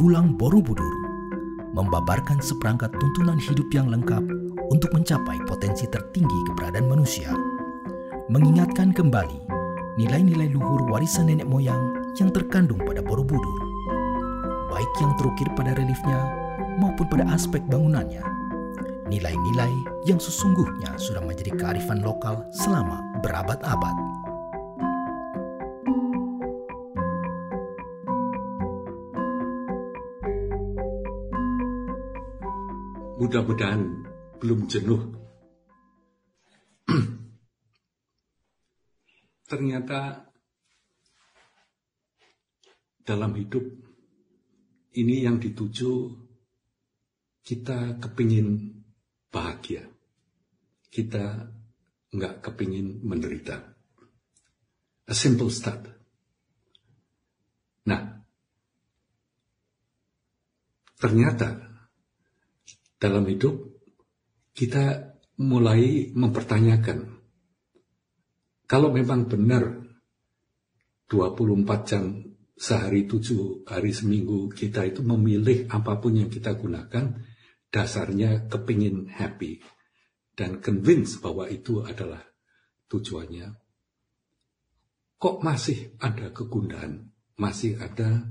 Piulang Borobudur membabarkan seperangkat tuntunan hidup yang lengkap untuk mencapai potensi tertinggi keberadaan manusia, mengingatkan kembali nilai-nilai luhur warisan nenek moyang yang terkandung pada Borobudur, baik yang terukir pada reliefnya maupun pada aspek bangunannya. Nilai-nilai yang sesungguhnya sudah menjadi kearifan lokal selama berabad-abad. Mudah-mudahan belum jenuh. Ternyata dalam hidup ini yang dituju kita kepingin bahagia. Kita nggak kepingin menderita. A simple start. Nah, ternyata dalam hidup, kita mulai mempertanyakan, kalau memang benar 24 jam sehari tujuh hari seminggu kita itu memilih apa pun yang kita gunakan, dasarnya kepingin happy dan convince bahwa itu adalah tujuannya. Kok masih ada kegundahan, masih ada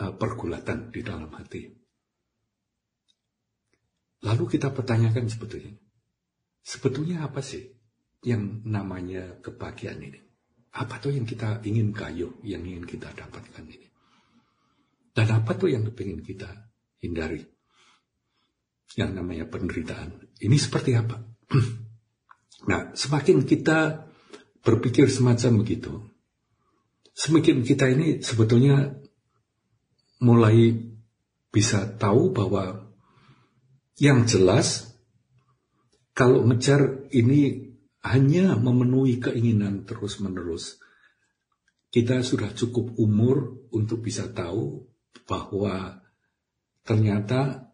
uh, pergulatan di dalam hati? Lalu kita pertanyakan sebetulnya, sebetulnya apa sih yang namanya kebahagiaan ini? Apa tuh yang kita ingin kayu, yang ingin kita dapatkan ini? Dan apa tuh yang ingin kita hindari? Yang namanya penderitaan. Ini seperti apa? nah, semakin kita berpikir semacam begitu, semakin kita ini sebetulnya mulai bisa tahu bahwa yang jelas, kalau ngejar ini hanya memenuhi keinginan terus-menerus, kita sudah cukup umur untuk bisa tahu bahwa ternyata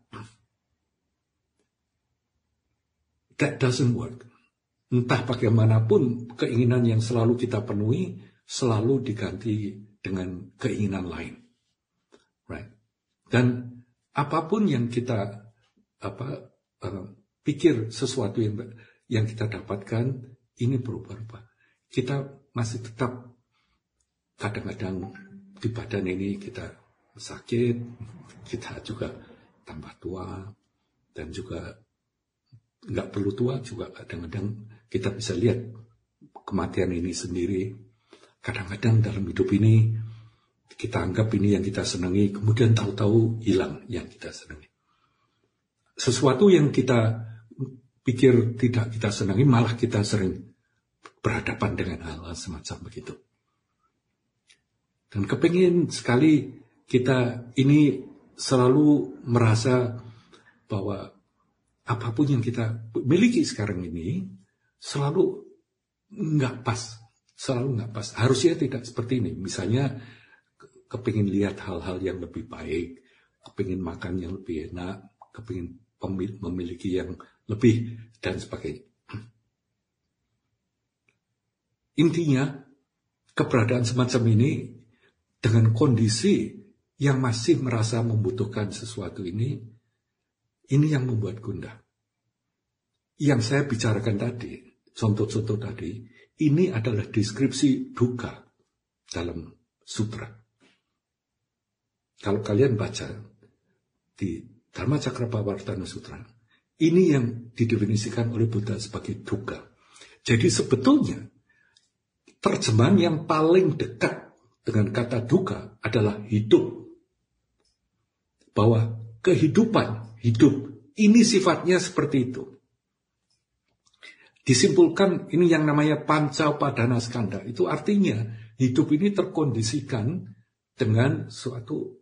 that doesn't work. Entah bagaimanapun keinginan yang selalu kita penuhi selalu diganti dengan keinginan lain. Right? Dan apa pun yang kita apa uh, pikir sesuatu yang yang kita dapatkan ini berubah-ubah. Kita masih tetap kadang-kadang di badan ini kita sakit, kita juga tambah tua dan juga nggak perlu tua juga kadang-kadang kita bisa lihat kematian ini sendiri. Kadang-kadang dalam hidup ini kita anggap ini yang kita senangi, kemudian tahu-tahu hilang yang kita senangi sesuatu yang kita pikir tidak kita senangi, malah kita sering berhadapan dengan hal-hal semacam begitu. Dan kepingin sekali kita ini selalu merasa bahwa apa pun yang kita miliki sekarang ini selalu nggak pas, selalu nggak pas. Harusnya tidak seperti ini. Misalnya kepingin lihat hal-hal yang lebih baik, kepingin makan yang lebih enak, kepingin memiliki yang lebih dan sebagainya. Intinya, keberadaan semacam ini dengan kondisi yang masih merasa membutuhkan sesuatu ini, ini yang membuat gundah. Yang saya bicarakan tadi, contoh-contoh tadi, ini adalah deskripsi duka dalam sutra. Kalau kalian baca di Dharma Cakrapawartana Sutra. Ini yang didefinisikan oleh Buddha sebagai duka. Jadi sebetulnya terjemahan yang paling dekat dengan kata duka adalah hidup. Bahwa kehidupan, hidup, ini sifatnya seperti itu. Disimpulkan ini yang namanya panca padana skanda. Itu artinya hidup ini terkondisikan dengan suatu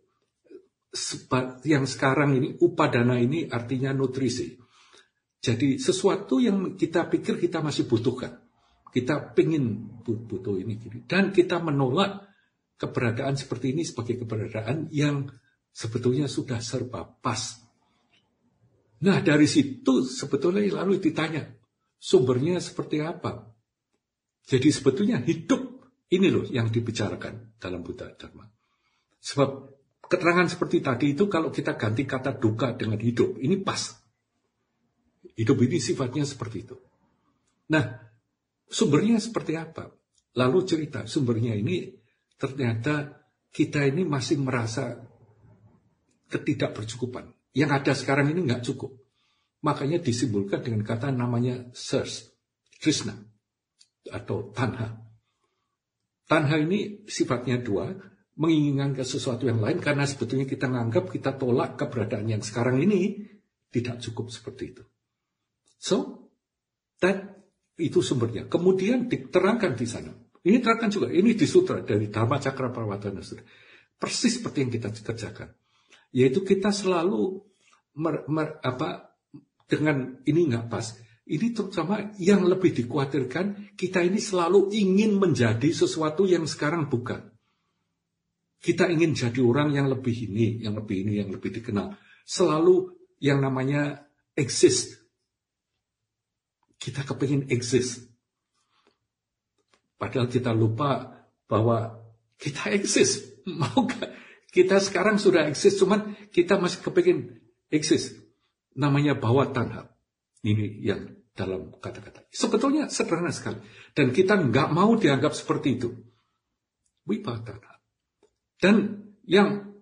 yang sekarang ini upadana ini artinya nutrisi. Jadi sesuatu yang kita pikir kita masih butuhkan. Kita ingin butuh ini. Dan kita menolak keberadaan seperti ini sebagai keberadaan yang sebetulnya sudah serba pas. Nah dari situ sebetulnya lalu ditanya, sumbernya seperti apa? Jadi sebetulnya hidup ini loh yang dibicarakan dalam Buddha Dharma. Sebab keterangan seperti tadi itu kalau kita ganti kata duka dengan hidup, ini pas. Hidup ini sifatnya seperti itu. Nah, sumbernya seperti apa? Lalu cerita, sumbernya ini ternyata kita ini masih merasa ketidakbercukupan. Yang ada sekarang ini nggak cukup. Makanya disimbolkan dengan kata namanya Sirs, Krishna, atau Tanha. Tanha ini sifatnya dua, menginginkan ke sesuatu yang lain karena sebetulnya kita menganggap kita tolak keberadaan yang sekarang ini tidak cukup seperti itu. So, that itu sumbernya. Kemudian diterangkan di sana. Ini terangkan juga, ini di sutra dari Dharma Cakra Prawadana Sutra. Persis seperti yang kita kerjakan. Yaitu kita selalu mer, mer, apa dengan ini nggak pas. Ini terutama yang lebih dikhawatirkan, kita ini selalu ingin menjadi sesuatu yang sekarang bukan. Kita ingin jadi orang yang lebih ini, yang lebih ini, yang lebih dikenal. Selalu yang namanya exist. Kita kepingin exist. Padahal kita lupa bahwa kita exist. Mau gak? Kita sekarang sudah exist, cuman kita masih kepingin exist. Namanya bawa tanah. Ini yang dalam kata-kata. Sebetulnya sederhana sekali. Dan kita nggak mau dianggap seperti itu. Wibata. Dan yang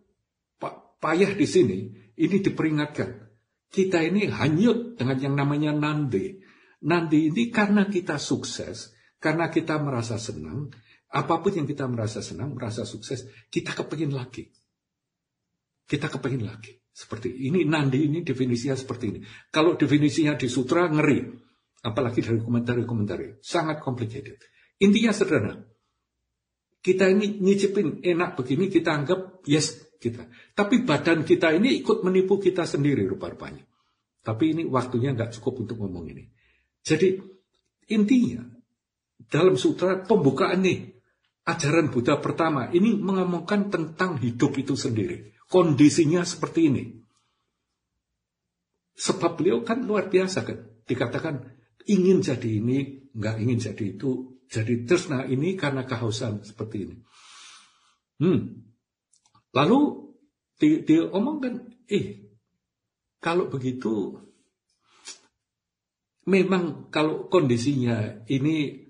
payah di sini, ini diperingatkan. Kita ini hanyut dengan yang namanya nandi. Nandi ini karena kita sukses, karena kita merasa senang, apa pun yang kita merasa senang, merasa sukses, kita kepingin lagi. Kita kepingin lagi. Seperti ini, nandi ini definisinya seperti ini. Kalau definisinya di sutra, ngeri. Apalagi dari komentar-komentar. Sangat complicated. Intinya sederhana. Kita ini nyicipin enak begini, kita anggap yes kita. Tapi badan kita ini ikut menipu kita sendiri rupa-rupanya. Tapi ini waktunya nggak cukup untuk ngomong ini. Jadi intinya dalam sutra pembukaan nih ajaran Buddha pertama ini mengomongkan tentang hidup itu sendiri. Kondisinya seperti ini. Sebab beliau kan luar biasa kan. Dikatakan ingin jadi ini, nggak ingin jadi itu, jadi tresna ini karena kehausan seperti ini. Hmm. Lalu dia, dia omongkan, eh kalau begitu memang kalau kondisinya ini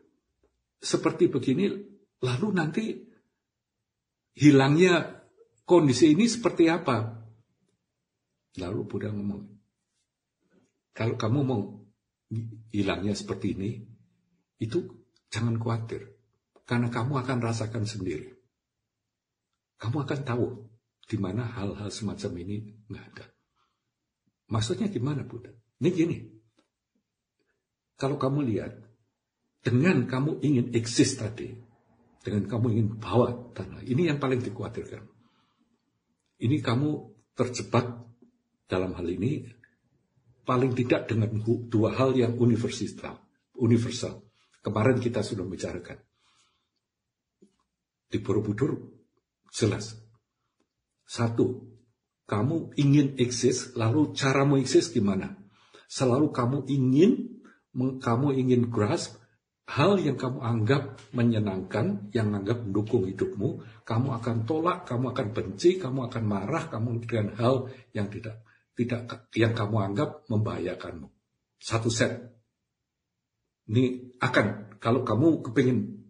seperti begini, lalu nanti hilangnya kondisi ini seperti apa? Lalu Buddha ngomong, kalau kamu mau hilangnya seperti ini, itu Jangan khawatir, karena kamu akan rasakan sendiri. Kamu akan tahu di mana hal-hal semacam ini nggak ada. Maksudnya gimana, Buddha? Ini gini, kalau kamu lihat, dengan kamu ingin eksis tadi, dengan kamu ingin bawa tanah, ini yang paling dikhawatirkan. Ini kamu terjebak dalam hal ini, paling tidak dengan dua hal yang universal. universal. Kemarin kita sudah bicarakan. Di Borobudur jelas. Satu, kamu ingin eksis, lalu caramu eksis gimana? Selalu kamu ingin, kamu ingin grasp hal yang kamu anggap menyenangkan, yang anggap mendukung hidupmu, kamu akan tolak, kamu akan benci, kamu akan marah, kamu dengan hal yang tidak tidak yang kamu anggap membahayakanmu. Satu set ini akan kalau kamu kepingin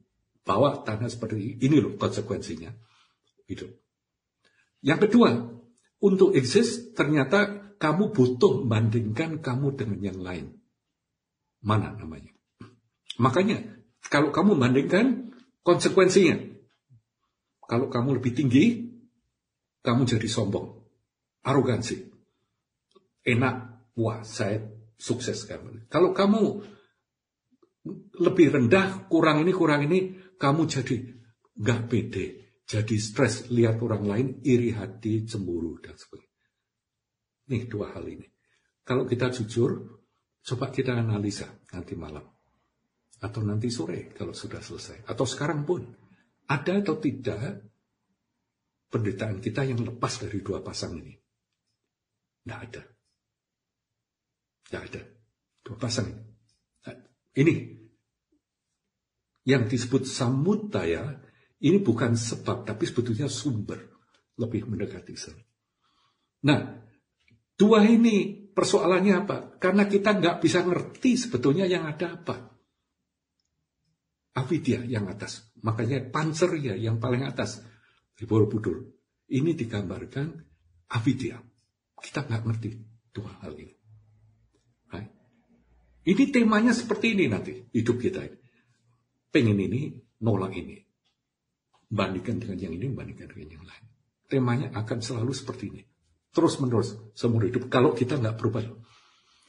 bawa tanah seperti ini loh konsekuensinya. Itu. Yang kedua, untuk eksis ternyata kamu butuh membandingkan kamu dengan yang lain. Mana namanya? Makanya kalau kamu bandingkan konsekuensinya. Kalau kamu lebih tinggi, kamu jadi sombong. Arogansi. Enak, wah saya sukses kamu. Kalau kamu lebih rendah, kurang ini, kurang ini, kamu jadi gak pede. Jadi stres, lihat orang lain, iri hati, cemburu, dan sebagainya. Nih dua hal ini. Kalau kita jujur, coba kita analisa nanti malam. Atau nanti sore kalau sudah selesai. Atau sekarang pun. Ada atau tidak penderitaan kita yang lepas dari dua pasang ini? Tidak ada. Tidak ada. Dua pasang ini. Ini yang disebut samudaya ini bukan sebab tapi sebetulnya sumber. lebih mendekati self. Nah, dua ini persoalannya apa? Karena kita nggak bisa ngerti sebetulnya yang ada apa. Avidya yang atas. Makanya panser ya yang paling atas. Di Borobudur. Ini digambarkan avidya. Kita nggak ngerti dua hal ini. Right? Ini temanya seperti ini nanti hidup kita. Pengen ini, nolak ini. Bandingkan dengan yang ini, bandingkan dengan yang lain. Temanya akan selalu seperti ini. Terus menerus seumur hidup. Kalau kita nggak berubah.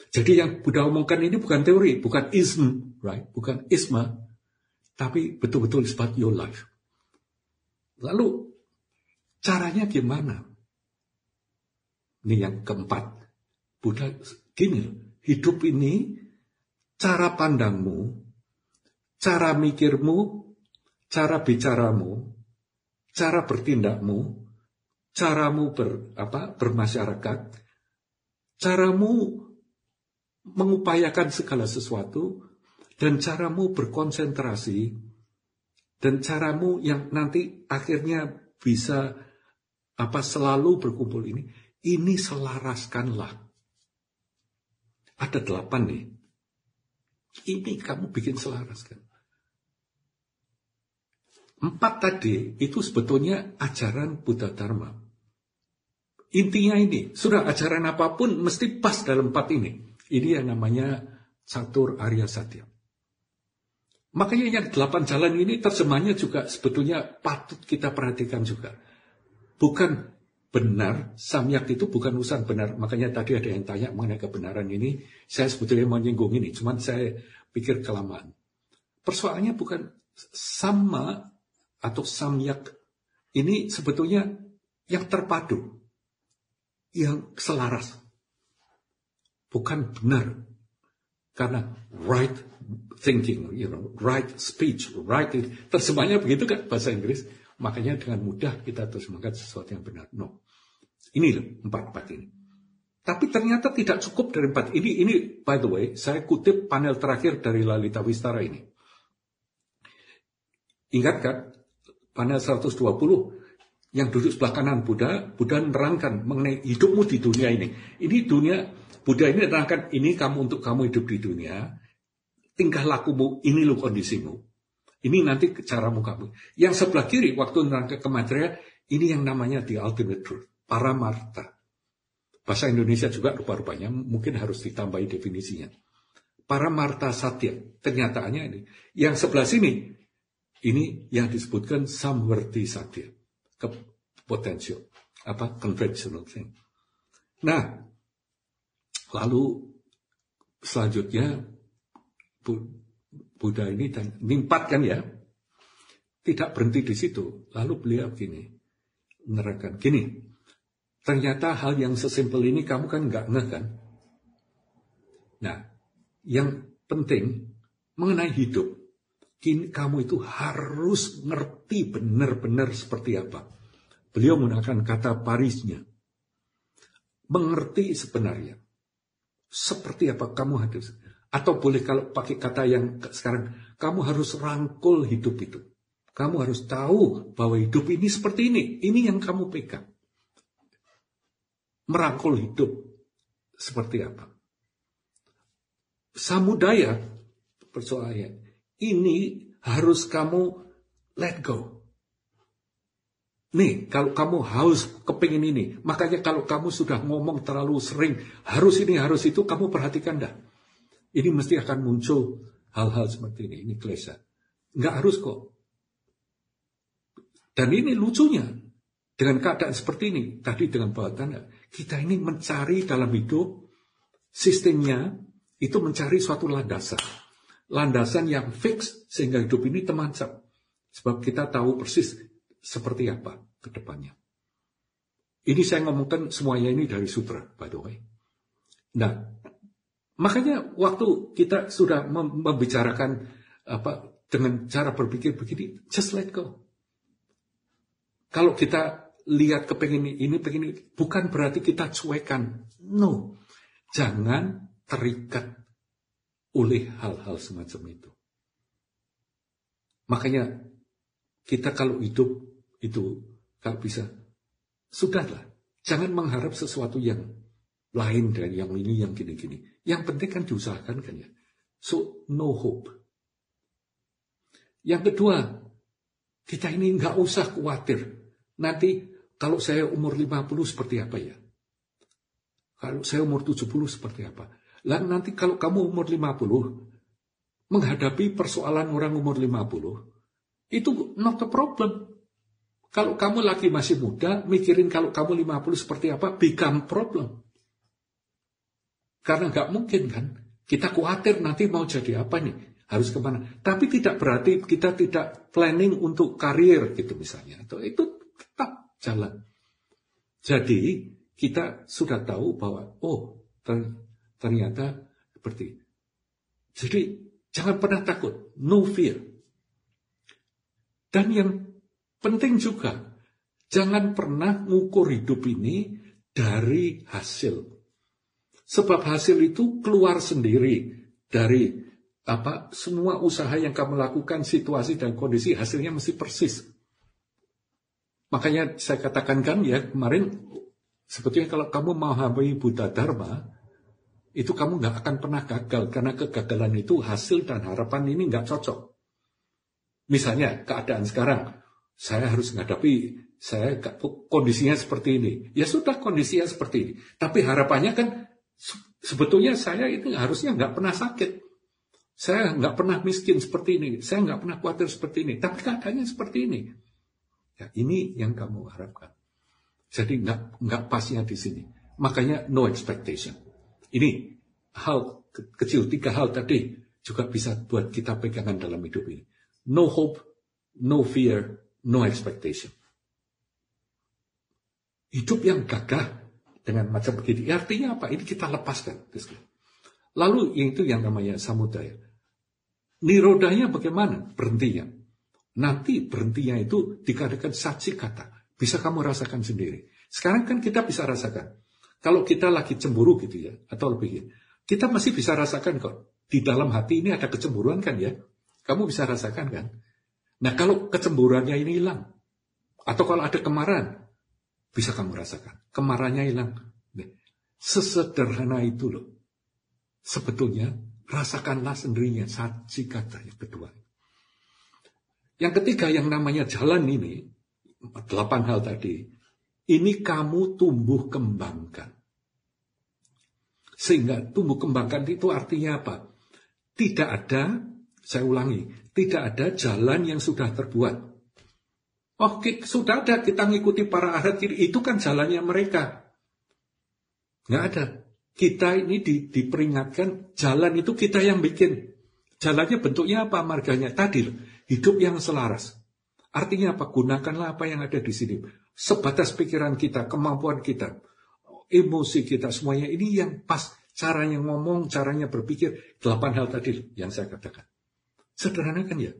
Jadi yang Buddha omongkan ini bukan teori, bukan ism, right? Bukan isma, tapi betul-betul about your life. Lalu caranya gimana? Ini yang keempat. Buddha gini, hidup ini cara pandangmu, cara mikirmu, cara bicaramu, cara bertindakmu, caramu ber, apa, bermasyarakat, caramu mengupayakan segala sesuatu, dan caramu berkonsentrasi, dan caramu yang nanti akhirnya bisa apa selalu berkumpul ini, ini selaraskanlah. Ada delapan nih. Ini kamu bikin selaraskan. Empat tadi itu sebetulnya ajaran Buddha Dharma. Intinya ini, sudah ajaran apa pun mesti pas dalam empat ini. Ini yang namanya catur Arya Satya. Makanya yang delapan jalan ini terjemahnya juga sebetulnya patut kita perhatikan juga. Bukan benar, samyak itu bukan urusan benar. Makanya tadi ada yang tanya mengenai kebenaran ini. Saya sebetulnya menyinggung ini, cuman saya pikir kelamaan. Persoalannya bukan sama atau samyak. Ini sebetulnya yang terpadu yang selaras. Bukan benar. Karena right thinking, you know, right speech, right terjemahnya begitu kan bahasa Inggris. Makanya dengan mudah kita terjemahkan sesuatu yang benar. No. Ini loh, empat-empat ini. Tapi ternyata tidak cukup dari empat. Ini, ini by the way, saya kutip panel terakhir dari Lalita Wistara ini. Ingat kan, panel 120, yang duduk sebelah kanan Buddha, Buddha nerangkan mengenai hidupmu di dunia ini. Ini dunia, Buddha ini nerangkan, ini kamu untuk kamu hidup di dunia, tingkah lakumu, ini lo kondisimu. Ini nanti caramu kamu. Yang sebelah kiri, waktu nerangkan ke materia, ini yang namanya the ultimate truth, para marta. Bahasa Indonesia juga rupa-rupanya mungkin harus ditambahi definisinya. Para marta satya, kenyataannya ini. Yang sebelah sini, ini yang disebutkan samverti satya ke potensial apa conventional thing. Nah, lalu selanjutnya Buddha ini dan nimpat kan ya, tidak berhenti di situ. Lalu beliau gini, menerangkan gini, ternyata hal yang sesimpel ini kamu kan nggak ngeh kan? Nah, yang penting mengenai hidup, kamu itu harus ngerti benar-benar seperti apa. Beliau menggunakan kata parisnya. Mengerti sebenarnya. Seperti apa kamu harus. Atau boleh kalau pakai kata yang sekarang, kamu harus rangkul hidup itu. Kamu harus tahu bahwa hidup ini seperti ini. Ini yang kamu pegang. Merangkul hidup seperti apa. Samudaya persoalannya ini harus kamu let go. Nih, kalau kamu haus kepingin ini, makanya kalau kamu sudah ngomong terlalu sering, harus ini, harus itu, kamu perhatikan dah. Ini mesti akan muncul hal-hal seperti ini, ini klesa. Nggak harus kok. Dan ini lucunya, dengan keadaan seperti ini, tadi dengan bawah tanda, kita ini mencari dalam hidup, sistemnya, itu mencari suatu landasan landasan yang fix sehingga hidup ini temancap. Sebab kita tahu persis seperti apa ke depannya. Ini saya ngomongkan semuanya ini dari sutra, by the way. Nah, makanya waktu kita sudah membicarakan apa dengan cara berpikir begini, just let go. Kalau kita lihat kepengen ini, pengen ini, bukan berarti kita cuekan. No, jangan terikat oleh hal-hal semacam itu. Makanya kita kalau hidup itu kalau bisa sudahlah. Jangan mengharap sesuatu yang lain dari yang ini, yang gini-gini. Yang penting kan diusahakan kan ya. So, no hope. Yang kedua, kita ini nggak usah khawatir. Nanti kalau saya umur 50 seperti apa ya? Kalau saya umur 70 seperti apa? Lah nanti kalau kamu umur 50, menghadapi persoalan orang umur 50, itu not a problem. Kalau kamu lagi masih muda, mikirin kalau kamu 50 seperti apa, become problem. Karena nggak mungkin kan, kita khawatir nanti mau jadi apa nih, harus ke mana. Tapi tidak berarti kita tidak planning untuk karir gitu misalnya. Atau itu tetap jalan. Jadi kita sudah tahu bahwa, oh ternyata seperti Jadi jangan pernah takut, no fear. Dan yang Penting juga, jangan pernah ngukur hidup ini dari hasil. Sebab hasil itu keluar sendiri dari apa semua usaha yang kamu lakukan, situasi dan kondisi hasilnya mesti persis. Makanya saya katakan kan ya kemarin sebetulnya kalau kamu mau memahami Buddha Dharma itu kamu nggak akan pernah gagal karena kegagalan itu hasil dan harapan ini nggak cocok. Misalnya keadaan sekarang, saya harus menghadapi saya kondisinya seperti ini. Ya sudah kondisinya seperti ini. Tapi harapannya kan sebetulnya saya itu harusnya nggak pernah sakit. Saya nggak pernah miskin seperti ini. Saya nggak pernah khawatir seperti ini. Tapi keadaannya seperti ini. Ya ini yang kamu harapkan. Jadi nggak nggak pasnya di sini. Makanya no expectation. Ini hal kecil tiga hal tadi juga bisa buat kita pegangan dalam hidup ini. No hope, no fear, no expectation. Hidup yang gagah dengan macam begini. Artinya apa? Ini kita lepaskan. Lalu itu yang namanya samudaya. Nirodanya bagaimana? Berhentinya. Nanti berhentinya itu dikatakan saksi kata. Bisa kamu rasakan sendiri. Sekarang kan kita bisa rasakan. Kalau kita lagi cemburu gitu ya, atau lebih kita masih bisa rasakan kok. Di dalam hati ini ada kecemburuan kan ya. Kamu bisa rasakan kan. Nah kalau kecemburuannya ini hilang, atau kalau ada kemarahan, bisa kamu rasakan. Kemarahannya hilang. Sesederhana itu loh. Sebetulnya rasakanlah sendirinya saji kata yang kedua. Yang ketiga yang namanya jalan ini, delapan hal tadi, ini kamu tumbuh kembangkan. Sehingga tumbuh kembangkan itu artinya apa? Tidak ada, saya ulangi, tidak ada jalan yang sudah terbuat. Oh, sudah ada kita ngikuti para ahad. Itu kan jalannya mereka. Nggak ada. Kita ini di, diperingatkan jalan itu kita yang bikin. Jalannya bentuknya apa? Marganya tadi. Hidup yang selaras. Artinya apa? Gunakanlah apa yang ada di sini. Sebatas pikiran kita, kemampuan kita, emosi kita, semuanya ini yang pas. Caranya ngomong, caranya berpikir. Delapan hal tadi yang saya katakan. Sederhana kan ya?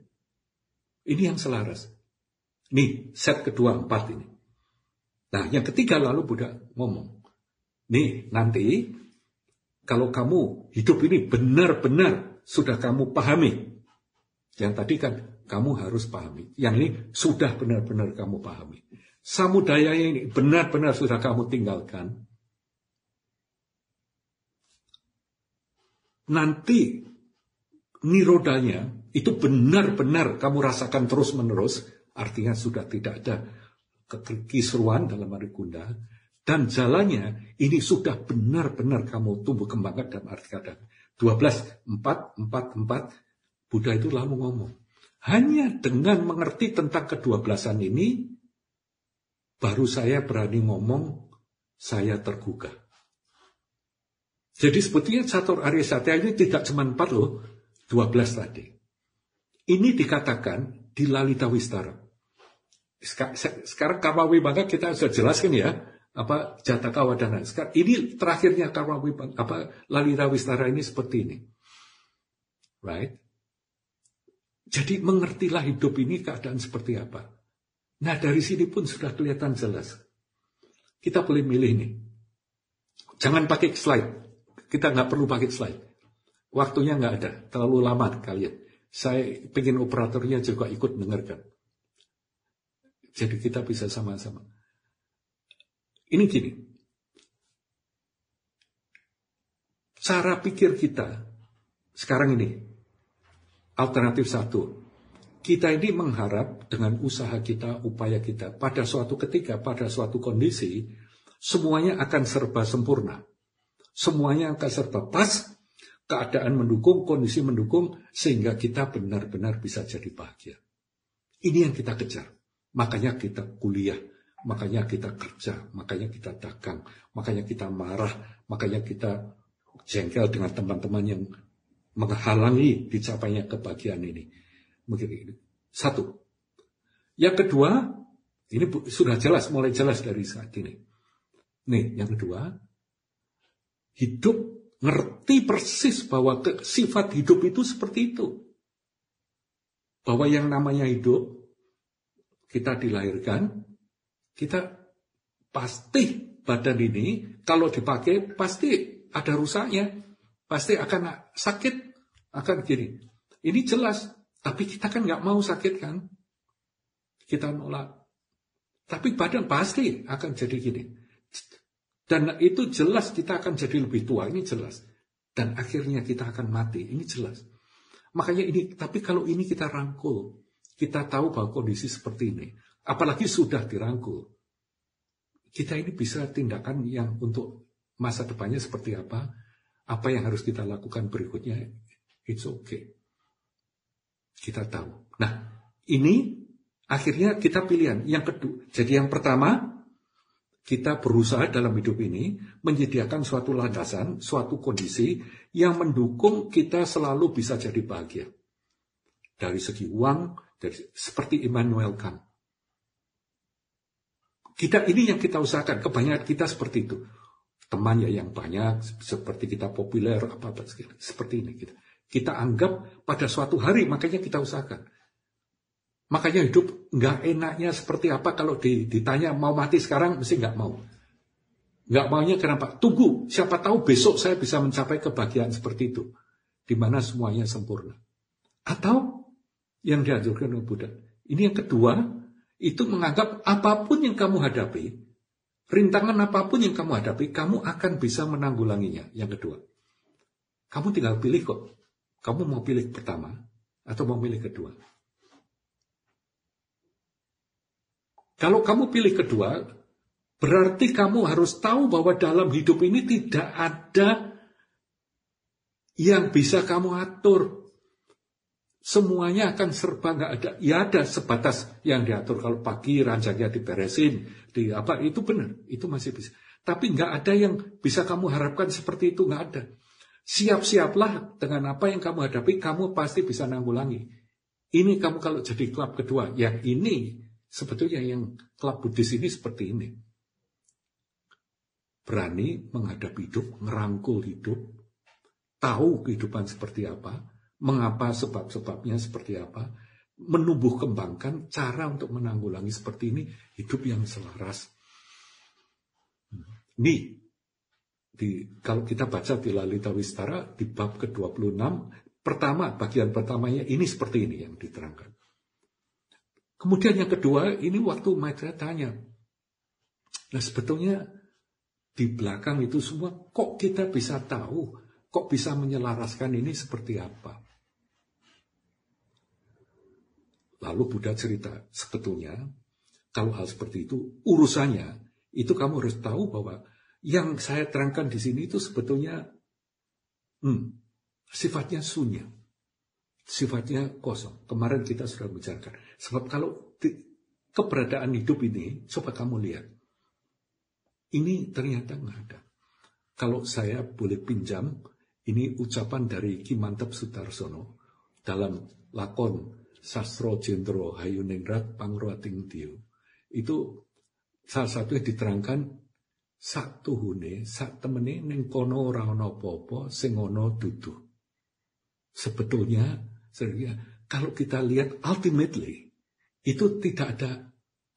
Ini yang selaras. Nih, set kedua empat ini. Nah, yang ketiga lalu Buddha ngomong. Nih, nanti kalau kamu hidup ini benar-benar sudah kamu pahami. Yang tadi kan kamu harus pahami. Yang ini sudah benar-benar kamu pahami. Samudaya ini benar-benar sudah kamu tinggalkan. Nanti nirodanya itu benar-benar kamu rasakan terus-menerus, artinya sudah tidak ada kekisruan dalam arti kunda, dan jalannya ini sudah benar-benar kamu tumbuh kembangkan dalam arti kata. 12, 4, 4, 4, Buddha itu lalu ngomong. Hanya dengan mengerti tentang kedua belasan ini, baru saya berani ngomong, saya tergugah. Jadi sebetulnya Catur Arya Satya ini tidak cuma empat loh, 12 tadi. Ini dikatakan di Lalita Wistara. Sekarang Karma Wibangga kita sudah jelaskan ya, apa Jataka Wadana. Sekarang ini terakhirnya Karma Wibangga, apa Lalita Wistara ini seperti ini. Right? Jadi mengertilah hidup ini keadaan seperti apa. Nah dari sini pun sudah kelihatan jelas. Kita boleh milih nih. Jangan pakai slide. Kita nggak perlu pakai slide. Waktunya nggak ada, terlalu lama kalian. Saya pengen operatornya juga ikut dengarkan. Jadi kita bisa sama-sama. Ini gini. Cara pikir kita sekarang ini alternatif satu. Kita ini mengharap dengan usaha kita, upaya kita, pada suatu ketika, pada suatu kondisi, semuanya akan serba sempurna. Semuanya akan serba pas, keadaan mendukung, kondisi mendukung, sehingga kita benar-benar bisa jadi bahagia. Ini yang kita kejar. Makanya kita kuliah, makanya kita kerja, makanya kita dagang, makanya kita marah, makanya kita jengkel dengan teman-teman yang menghalangi dicapainya kebahagiaan ini. Mungkin ini. Satu. Yang kedua, ini sudah jelas, mulai jelas dari saat ini. Nih, yang kedua, hidup ngerti persis bahwa ke, sifat hidup itu seperti itu bahwa yang namanya hidup kita dilahirkan, kita pasti badan ini kalau dipakai pasti ada rusaknya, pasti akan sakit, akan gini. Ini jelas, tapi kita kan nggak mau sakit kan? Kita nolak. Tapi badan pasti akan jadi gini. Dan itu jelas kita akan jadi lebih tua, ini jelas. Dan akhirnya kita akan mati, ini jelas. Makanya ini, tapi kalau ini kita rangkul, kita tahu bahwa kondisi seperti ini, apalagi sudah dirangkul, kita ini bisa tindakan yang untuk masa depannya seperti apa, apa yang harus kita lakukan berikutnya, it's okay. Kita tahu. Nah, ini akhirnya kita pilihan. Yang kedua, jadi yang pertama, kita berusaha dalam hidup ini menyediakan suatu landasan, suatu kondisi yang mendukung kita selalu bisa jadi bahagia. Dari segi uang, dari, seperti Immanuel Kant. Kita ini yang kita usahakan, kebanyakan kita seperti itu. Temannya yang banyak, seperti kita populer, apa-apa seperti ini. Kita, kita anggap pada suatu hari, makanya kita usahakan. Makanya hidup nggak enaknya seperti apa kalau ditanya mau mati sekarang mesti nggak mau. Nggak maunya kenapa? Tunggu, siapa tahu besok saya bisa mencapai kebahagiaan seperti itu. Di mana semuanya sempurna. Atau yang dianjurkan oleh Buddha. Ini yang kedua, itu menganggap apa pun yang kamu hadapi, rintangan apa pun yang kamu hadapi, kamu akan bisa menanggulanginya. Yang kedua. Kamu tinggal pilih kok. Kamu mau pilih pertama atau mau pilih kedua. Kalau kamu pilih kedua, berarti kamu harus tahu bahwa dalam hidup ini tidak ada yang bisa kamu atur. Semuanya akan serba nggak ada. Ya ada sebatas yang diatur. Kalau pagi ranjangnya diberesin, di apa itu benar, itu masih bisa. Tapi nggak ada yang bisa kamu harapkan seperti itu nggak ada. Siap-siaplah dengan apa yang kamu hadapi, kamu pasti bisa nanggulangi. Ini kamu kalau jadi klub kedua, yang ini Sebetulnya yang klub Buddhis ini seperti ini. Berani menghadapi hidup, ngerangkul hidup, tahu kehidupan seperti apa, mengapa sebab-sebabnya seperti apa, menumbuh kembangkan cara untuk menanggulangi seperti ini, hidup yang selaras. Ini, di, kalau kita baca di Lalita Wistara, di bab ke-26, pertama, bagian pertamanya ini seperti ini yang diterangkan. Kemudian yang kedua, ini waktu Maitreya tanya. Nah sebetulnya di belakang itu semua, kok kita bisa tahu, kok bisa menyelaraskan ini seperti apa? Lalu Buddha cerita, sebetulnya kalau hal seperti itu, urusannya, itu kamu harus tahu bahwa yang saya terangkan di sini itu sebetulnya hmm, sifatnya sunya sifatnya kosong. Kemarin kita sudah bicarakan. Sebab kalau di, keberadaan hidup ini, coba kamu lihat. Ini ternyata nggak ada. Kalau saya boleh pinjam, ini ucapan dari Kimantep Sutarsono dalam lakon Sastro Jendro Hayuningrat Pangruating Dio. Itu salah satu yang diterangkan satu hune sak temene ning kono ora ana apa-apa sing ana dudu. Sebetulnya Sehingga kalau kita lihat ultimately itu tidak ada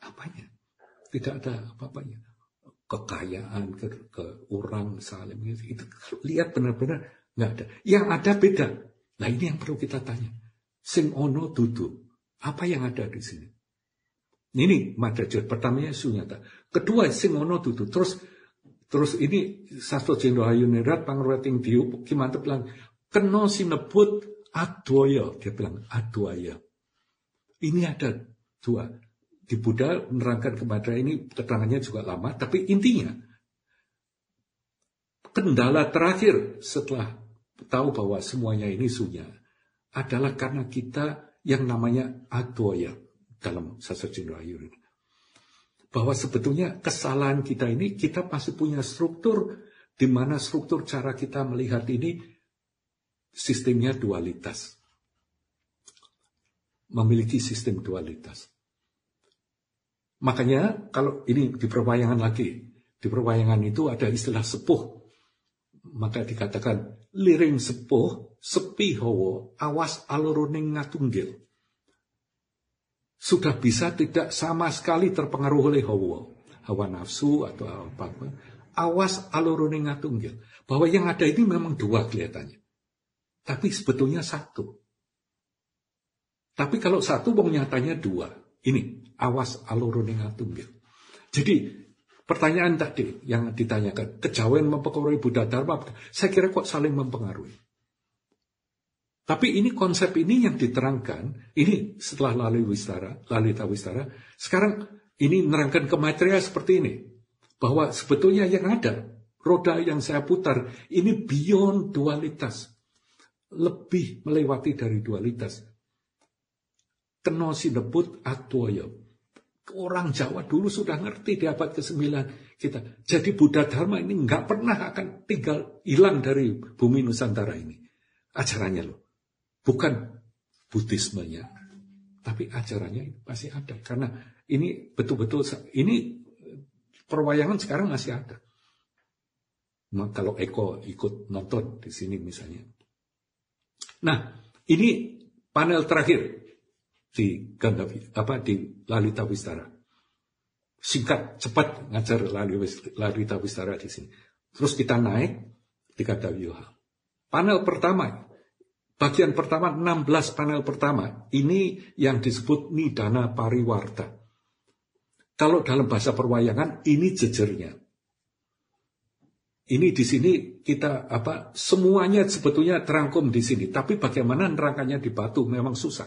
apanya, tidak ada apa-apanya, kekayaan ke, ke orang salim itu, itu lihat benar-benar nggak ada. Yang ada beda. Nah ini yang perlu kita tanya. Sing ono dudu. Apa yang ada di sini? Ini madajat pertamanya sunyata. Kedua sing ono tutu. Terus terus ini sastro jendro hayunirat pangruating diu gimana bilang kena sinebut adwaya dia bilang adwaya. Ini ada dua. Di Buddha menerangkan kepada ini keterangannya juga lama, tapi intinya kendala terakhir setelah tahu bahwa semuanya ini sunya adalah karena kita yang namanya adwaya dalam sastra Ayur ini. Bahwa sebetulnya kesalahan kita ini, kita pasti punya struktur di mana struktur cara kita melihat ini sistemnya dualitas. Memiliki sistem dualitas. Makanya kalau ini di perwayangan lagi, di perwayangan itu ada istilah sepuh. Maka dikatakan liring sepuh, sepi hawa, awas aluruning ngatunggil sudah bisa tidak sama sekali terpengaruh oleh hawa, hawa nafsu atau apa-apa. Awas alurune ngatunggil. Bahwa yang ada ini memang dua kelihatannya. Tapi sebetulnya satu. Tapi kalau satu wong nyatanya dua. Ini, awas alurune ngatunggil. Jadi pertanyaan tadi yang ditanyakan, kejawen mempengaruhi Buddha Dharma, saya kira kok saling mempengaruhi. Tapi ini konsep ini yang diterangkan, ini setelah Lali Wistara, Lalita Wistara, sekarang ini menerangkan ke materia seperti ini. Bahwa sebetulnya yang ada, roda yang saya putar, ini beyond dualitas. Lebih melewati dari dualitas. Keno sinebut atwoyo. Orang Jawa dulu sudah ngerti di abad ke-9 kita. Jadi Buddha Dharma ini nggak pernah akan tinggal hilang dari bumi Nusantara ini. Ajarannya loh. Bukan Buddhismenya, tapi ajarannya pasti ada. Karena ini betul-betul, ini perwayangan sekarang masih ada. Nah, kalau Eko ikut nonton di sini misalnya. Nah, ini panel terakhir di Gandavi, apa di Lalita Wistara. Singkat, cepat ngajar Lalita Wistara di sini. Terus kita naik di Gandavyuha. Panel pertama Bagian pertama, 16 panel pertama, ini yang disebut Nidana Pariwarta. Kalau dalam bahasa perwayangan, ini jejernya. Ini di sini kita apa semuanya sebetulnya terangkum di sini, tapi bagaimana nerangkannya di batu memang susah.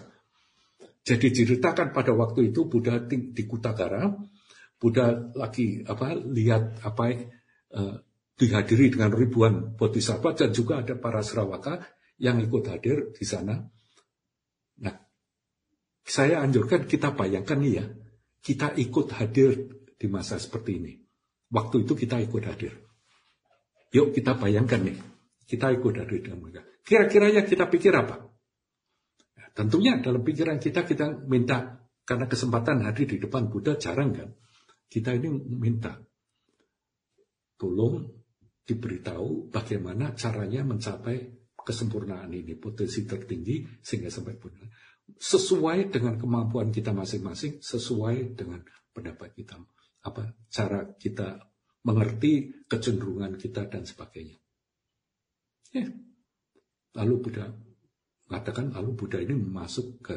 Jadi diceritakan pada waktu itu Buddha di, Kutagara, Buddha lagi apa lihat apa eh, dihadiri dengan ribuan bodhisattva dan juga ada para serawaka yang ikut hadir di sana. Nah, saya anjurkan kita bayangkan nih ya, kita ikut hadir di masa seperti ini. Waktu itu kita ikut hadir. Yuk kita bayangkan nih, kita ikut hadir dengan mereka. Kira-kira ya kita pikir apa? Nah, tentunya dalam pikiran kita kita minta karena kesempatan hadir di depan Buddha jarang kan. Kita ini minta tolong diberitahu bagaimana caranya mencapai kesempurnaan ini, potensi tertinggi sehingga sampai pun sesuai dengan kemampuan kita masing-masing, sesuai dengan pendapat kita, apa cara kita mengerti kecenderungan kita dan sebagainya. Ya. Lalu Buddha mengatakan lalu Buddha ini masuk ke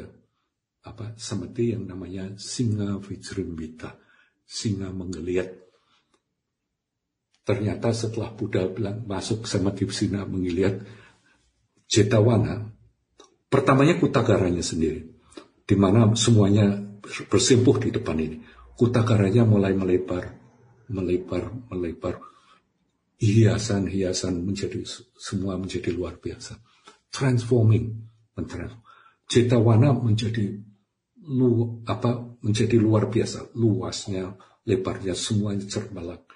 apa seperti yang namanya singa vijrimbita, singa menggeliat. Ternyata setelah Buddha bilang masuk sama singa menggeliat, Jetawana, pertamanya kutagaranya sendiri, di mana semuanya bersimpuh di depan ini. Kutagaranya mulai melebar, melebar, melebar. Hiasan-hiasan menjadi semua menjadi luar biasa. Transforming, mentransform. Jetawana menjadi lu apa menjadi luar biasa, luasnya, lebarnya semuanya cermelak.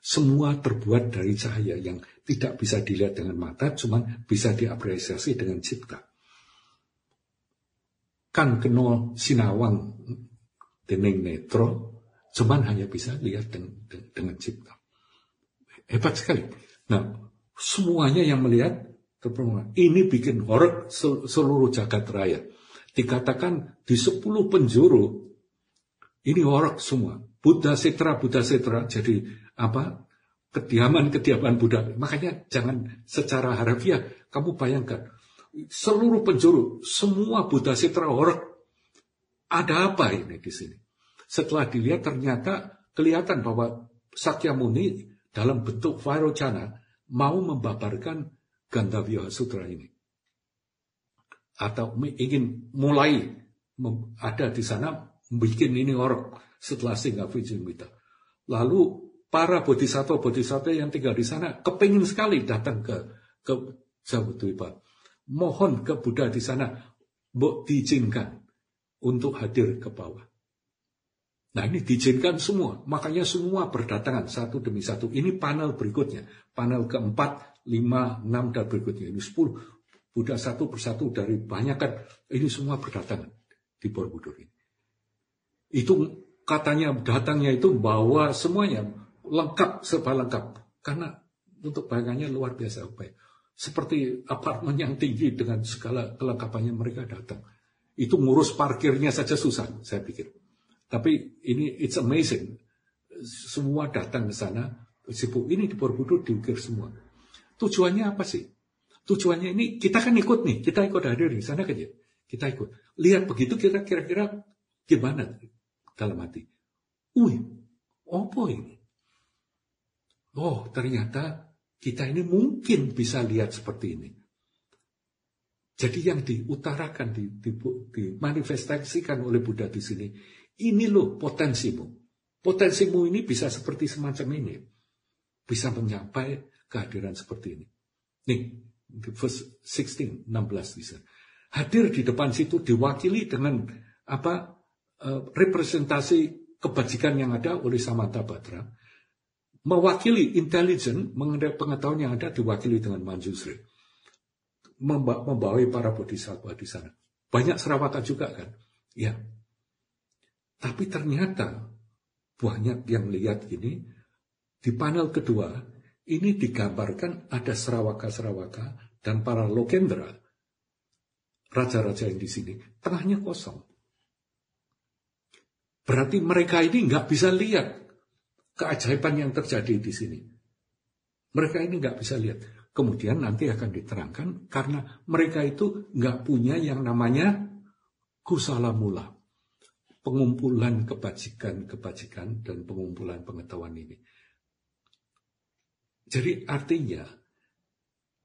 Semua terbuat dari cahaya yang tidak bisa dilihat dengan mata, cuman bisa diapresiasi dengan cipta. Kan keno sinawang dening netro, cuman hanya bisa lihat dengan, dengan cipta. Hebat sekali. Nah, semuanya yang melihat terpenuhi. Ini bikin horor seluruh jagat raya. Dikatakan di sepuluh penjuru, ini horor semua. Buddha Setra, Buddha Setra. Jadi apa kediaman-kediaman Buddha. Makanya jangan secara harafiah kamu bayangkan seluruh penjuru semua Buddha Sitra Horek ada apa ini di sini? Setelah dilihat ternyata kelihatan bahwa Sakyamuni dalam bentuk Vairocana mau membabarkan Gandavya Sutra ini. Atau ingin mulai ada di sana bikin ini orang setelah singgah Vijayamita. Lalu para bodhisattva-bodhisattva yang tinggal di sana kepingin sekali datang ke ke Jabudwipa. Mohon ke Buddha di sana, Mbok diizinkan untuk hadir ke bawah. Nah ini diizinkan semua, makanya semua berdatangan satu demi satu. Ini panel berikutnya, panel keempat, lima, enam, dan berikutnya. Ini sepuluh. Buddha satu persatu dari banyak kan, ini semua berdatangan di Borobudur ini. Itu katanya datangnya itu bawa semuanya lengkap serba lengkap karena untuk bayangannya luar biasa ya. Seperti apartemen yang tinggi dengan segala kelengkapannya mereka datang. Itu ngurus parkirnya saja susah, saya pikir. Tapi ini it's amazing. Semua datang ke sana, sibuk ini di Borobudur diukir semua. Tujuannya apa sih? Tujuannya ini kita kan ikut nih, kita ikut hadir di sana kan ya. Kita ikut. Lihat begitu kita kira-kira gimana dalam hati. Wih, apa ini? Oh, ternyata kita ini mungkin bisa lihat seperti ini. Jadi yang diutarakan, dimanifestasikan oleh Buddha di sini, ini loh potensimu. Potensimu ini bisa seperti semacam ini. Bisa menyapai kehadiran seperti ini. Nih, verse 16, 16 bisa. Hadir di depan situ diwakili dengan apa uh, representasi kebajikan yang ada oleh Samantha Batra. Mewakili intelijen mengenai pengetahuan yang ada diwakili dengan Manjusri. Membawai para bodhisattva di sana. Banyak serawatan juga kan. Ya, tapi ternyata banyak yang lihat ini, di panel kedua, ini digambarkan ada serawaka-serawaka dan para lokendra, raja-raja yang di sini, tengahnya kosong. Berarti mereka ini nggak bisa lihat keajaiban yang terjadi di sini. Mereka ini nggak bisa lihat. Kemudian nanti akan diterangkan karena mereka itu nggak punya yang namanya kusala mula pengumpulan kebajikan-kebajikan dan pengumpulan pengetahuan ini. Jadi artinya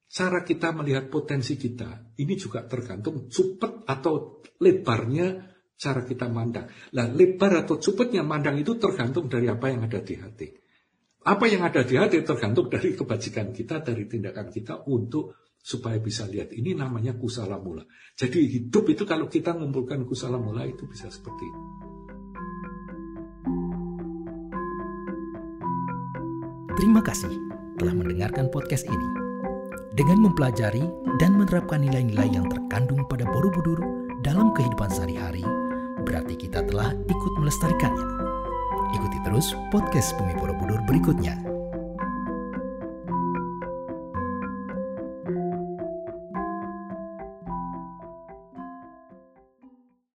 cara kita melihat potensi kita ini juga tergantung cepet atau lebarnya cara kita mandang. Nah, lebar atau cepetnya mandang itu tergantung dari apa yang ada di hati. Apa yang ada di hati tergantung dari kebajikan kita, dari tindakan kita untuk supaya bisa lihat ini namanya kusala mula. Jadi hidup itu kalau kita mengumpulkan kusala mula itu bisa seperti itu. Terima kasih telah mendengarkan podcast ini. Dengan mempelajari dan menerapkan nilai-nilai yang terkandung pada Borobudur dalam kehidupan sehari-hari, berarti kita telah ikut melestarikannya. Ikuti terus podcast Bumi Borobudur berikutnya